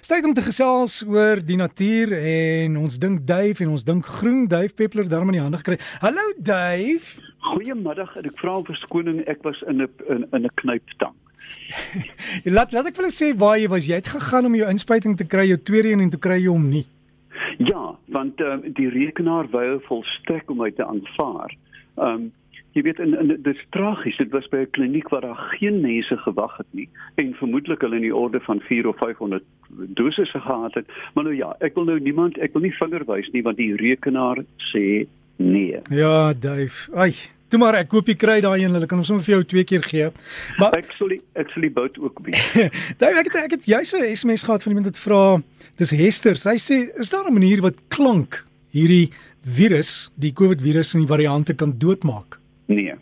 Styd om te gesels oor die natuur en ons dink duif en ons dink groen duif peppler daarom in die hande gekry. Hallo duif. Goeiemiddag. Ek vra verskoning. Ek was in 'n in, in 'n knyptang. laat laat ek vir julle sê waar jy was. Jy het gegaan om jou inspuiting te kry, jou tweede een en toe kry jy hom nie. Ja, want um, die rekenaar wou volstrek om my te aanvaar. Ehm um, jy weet in, in dit is tragies dit was by 'n kliniek waar daar geen mense gewag het nie en vermoedelik hulle in die orde van 4 of 500 dosisse gehad het maar nou ja ek wil nou niemand ek wil nie vinger wys nie want die rekenaar sê nee ja duif ai Toe maar ek koop die kry daai een, hulle kan ons sommer vir jou twee keer gee. Maar ek sal die, ek sal die bout ook wees. Daai ek het ek het juis 'n SMS gehad van iemand wat vra, dis Hester. Sy sê, "Is daar 'n manier wat klank hierdie virus, die COVID virus en die variante kan doodmaak?" Nee.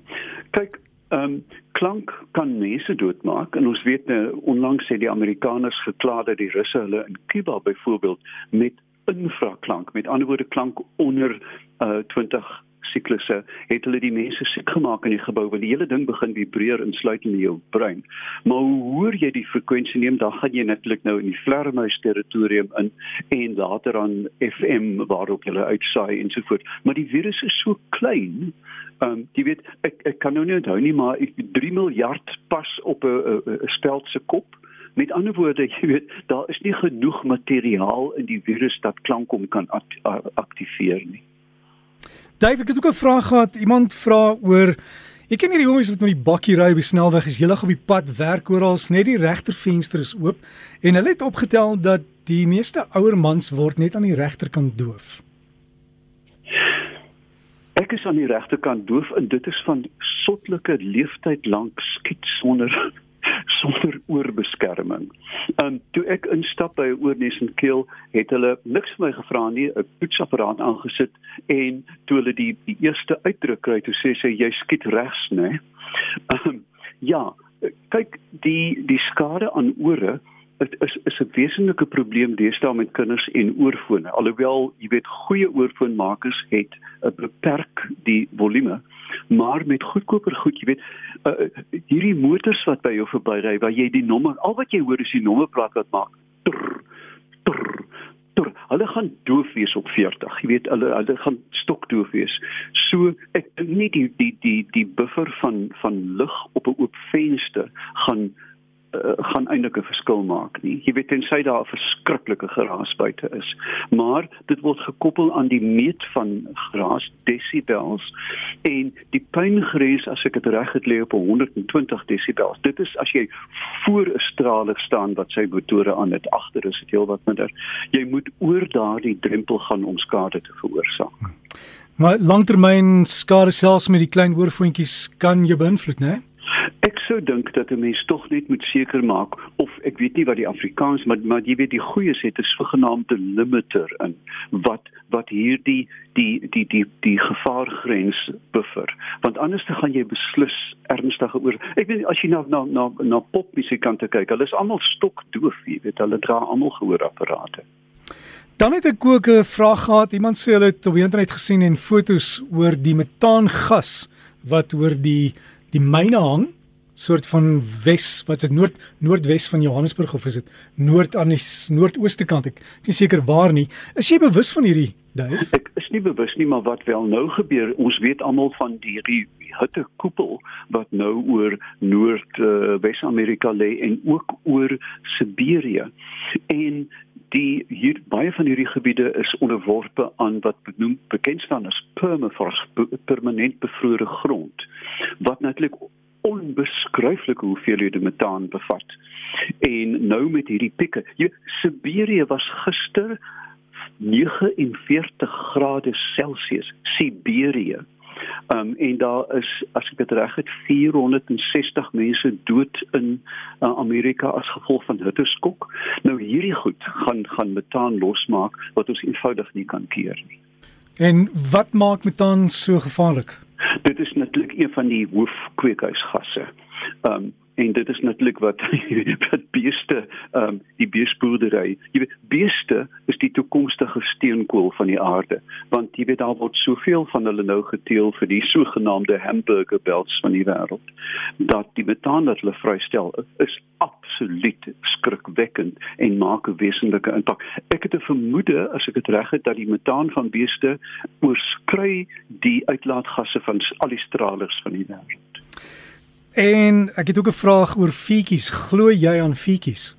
Kyk, ehm um, klank kan mense doodmaak en ons weet nou onlangs het die Amerikaners gekla dat die Russe hulle in Kuba byvoorbeeld met infraklank, met ander woorde klank onder uh, 20 siklusse het hulle die mense siek gemaak in die gebou want die hele ding begin vibreer insluitend in jou brein. Maar hoe hoor jy die frekwensie neem dan gaan jy netlik nou in die vlermuis territorium in en later aan FM waarop jy uitsaai en so voort. Maar die virus is so klein. Ehm um, jy weet ek ek kan nou nie onthou nie maar 3 miljard pas op 'n speld se kop. Met ander woorde, jy weet, daar is nie genoeg materiaal in die virus dat klank om kan aktiveer nie. Dave, ek het ook 'n vraag gehad. Iemand vra oor Ek ken hierdie jonges wat met die bakkie ry op die snelweg is heelig op die pad werk oral net die regter venster is oop en hulle het opgetel dat die meeste ouer mans word net aan die regterkant doof. Ek is aan die regterkant doof en dit is van sottelike leeftyd lank skiet sonder sonder oorbeskerming. Ehm um, toe ek instap by 'n oorneus en keel, het hulle niks vir my gevra nie, 'n poetsapparaat aangesit en toe hulle die die eerste uitdruk kry, toe sê sy jy skiet regs, né? Ehm um, ja, kyk die die skade aan ore dit is is 'n wesenlike probleem deesdae met kinders en oorfone. Alhoewel, jy weet, goeie oorfoonmakers het 'n beperk die volume, maar met goedkoper goed, jy weet, uh, hierdie motors wat by jou verbyry waar jy die nommer, al wat jy hoor is die nommerplaat wat maak. Trrr, trrr, trrr. Hulle gaan doof wees op 40. Jy weet, hulle hulle gaan stokdoof wees. So ek dink nie die die die die buffer van van lig op 'n oop venster eintlik 'n verskil maak nie. Jy weet tensy daar 'n verskriklike geraas buite is, maar dit word gekoppel aan die meet van geraas desibels en die pyngrens as ek dit reg het lê op 120 desibels. Dit is as jy voor 'n straler staan wat sy motore aan het, agter is dit heelwat minder. Jy moet oor daardie drempel gaan om skade te veroorsaak. Maar langtermyn skade selfs met die klein oorfoontjies kan jou beïnvloed, né? Nee? Sou dink dat 'n mens tog net moet seker maak of ek weet nie wat die Afrikaans maar maar jy weet die goeie sê dit is vergenaamde limiter in wat wat hierdie die die die die gevaargrens buffer. Want anders dan gaan jy beslis ernstige oor ek weet as jy na na na na popmusikante kyk hulle is almal stokdoof jy weet hulle dra almal gehoorapparate Dan het ek ook 'n vraag gehad. Iemand sê hulle het op die internet gesien en fotos oor die metaangas wat oor die die myne hang soort van wes wat dit noord noordwes van Johannesburg of is dit noord aan die noordooste kant? Ek is nie seker waar nie. Is jy bewus van hierdie duif ek is nie bewus nie maar wat wel nou gebeur ons weet almal van die hitte koepel wat nou oor noord uh, Wes-Amerika lê en ook oor Siberië. En die hier baie van hierdie gebiede is onderworpe aan wat benoem bekend staan as permafrost permanent bevrore grond wat natuurlik onbeskryflike hoeveelhede metaan bevat. En nou met hierdie pieke, jy Siberië was gister 49 grade Celsius, Siberië. Um en daar is as ek dit reg het 460 mense dood in uh, Amerika as gevolg van hitteskok. Nou hierdie goed gaan gaan metaan losmaak wat ons eenvoudig nie kan keer nie. En wat maak metaan so gevaarlik? Dit is natuurlik een van die hoofkweekhuisgasse. Ehm um, en dit is natuurlik wat wat beeste ehm um, die beesboerdery. Jy weet beeste is die toekomstige steenkool van die aarde want jy weet daar word soveel van hulle nou geteel vir die sogenaamde hamburger belts van die wêreld dat die metaan wat hulle vrystel is absoluut skrikwekkend en maak 'n wesenlike impak. Ek het 'n vermoede as ek dit reg het dat die metaan van beeste oorskry die uitlaatgasse van al die stralers van die wêreld. En ek het ook 'n vraag oor fietjies. Glo jy aan fietjies?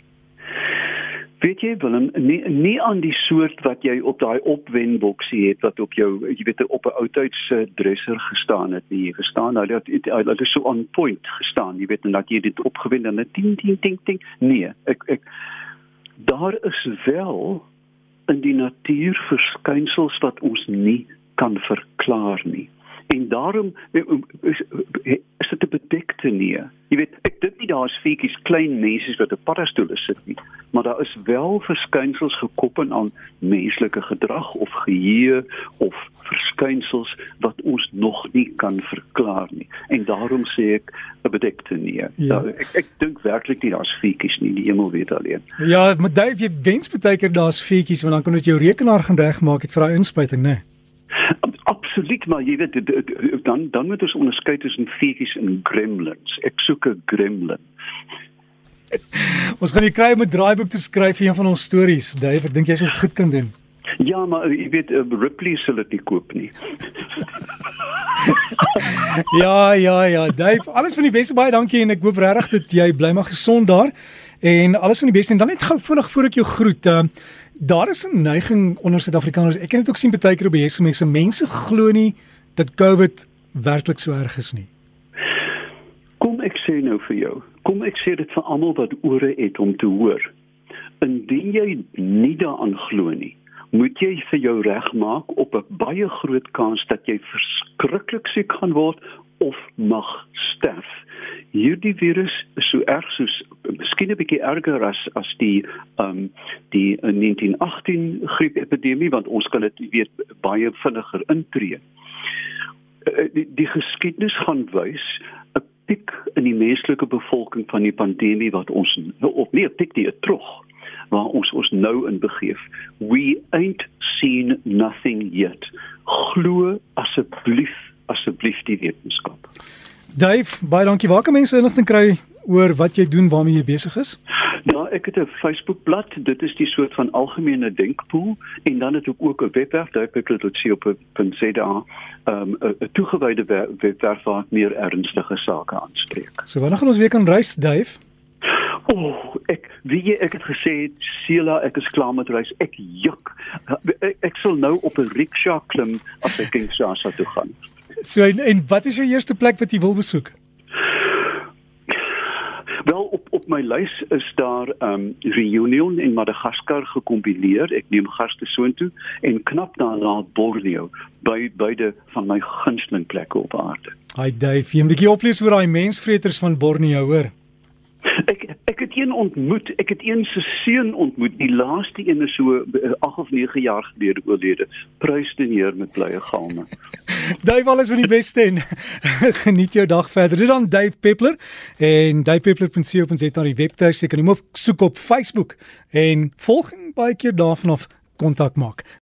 Weet jy Willem, nie nie aan die soort wat jy op daai opwenboksie het wat op jou jy weet op 'n oudtydse dresser gestaan het nie. Jy verstaan nou dat dit is so on point gestaan, jy weet en dat jy dit opgewen en dit ding ding ding ding. Nee, ek ek daar is wel in die natuur verskynsels wat ons nie kan verklaar nie en daarom eh, eh, eh, is dit 'n bedekte nee. Jy weet, ek dink nie daar is feetjies klein mense wat op paddastoele sit nie, maar daar is wel verskynsels gekoppel aan menslike gedrag of geheue of verskynsels wat ons nog nie kan verklaar nie. En daarom sê ek 'n bedekte nee. Ja. Daar, ek ek dink werklik nie daar's feetjies nie, die hemel weet alleen. Ja, maar Dave, jy wens baie keer daar's feetjies want dan kan dit jou rekenaar gaan regmaak het vir daai inspuiting, né? Nee absoluut maar jy weet dan dan moet ons onderskei tussen feetjies en gremlins. Ek soek 'n gremlin. ons gaan nie kry om 'n draaiboek te skryf vir een van ons stories. Dave, ek dink jy sal dit goed kan doen. Ja, maar jy weet uh, Ripley sal dit nie koop nie. ja, ja, ja, Dave, alles van die beste baie dankie en ek hoop regtig dat jy bly maar gesond daar en alles van die beste en dan net gou vinnig voor ek jou groet. Uh, daar is 'n neiging onder Suid-Afrikaners. Ek het dit ook sien baie keer op die SMS. Mense glo nie dat COVID werklik so erg is nie. Kom ek sê nou vir jou. Kom ek sê dit vir almal wat ore het om te hoor. Indien jy nie daaraan glo nie, moet jy vir jou regmaak op 'n baie groot kans dat jy verskriklik siek gaan word of mag sterf. Hierdie virus is so erg soos miskien 'n bietjie erger as as die ehm um, die 1918 griepepidemie want ons kan dit weet baie vinniger intree. Uh, die, die geskiedenis gaan wys 'n piek in die menslike bevolking van die pandemie wat ons of nee, piek die terug waar ons ons nou in begeef. We ain't seen nothing yet. Glo asseblief asseblief die wetenskap. Dave, baie dankie. Waar kan mense inligting kry oor wat jy doen, waarmee jy besig is? Ja, ek het 'n Facebookblad. Dit is die soort van algemene denkpool en dan het ek ook 'n webwerf, duipeklot.co.za, ehm, 'n toegewyde webwerf waar ek meer ernstige sake aanspreek. So wanneer gaan ons weer kan reis, Dave? O, oh, ek wie jy ek het gesê, Sheila, ek is klaar met reis. Ek juk. Ek, ek sal nou op 'n rickshaw klim as ek Kinshasa toe gaan. So en, en wat is jou eerste plek wat jy wil besoek? Wel op op my lys is daar um Reunion in Madagaskar gekombineer. Ek neem gaste soontoe en knap daarna Borneo by beide van my gunsteling plekke op aarde. Hi Dave, jy moet 'n bietjie oplees oor daai mensvreters van Borneo, hoor. Het een ontmoet. Ek het een se seun ontmoet. Die laaste een is so 8 of 9 jaar gelede oorlede. Prys die Heer met blye galme. Dave alles van die beste en geniet jou dag verder. Dit dan Dave Peppler en davepeppler.co.za na die webtuis. Jy kan hom op soek op Facebook en volg baie keer daarvan af kontak maak.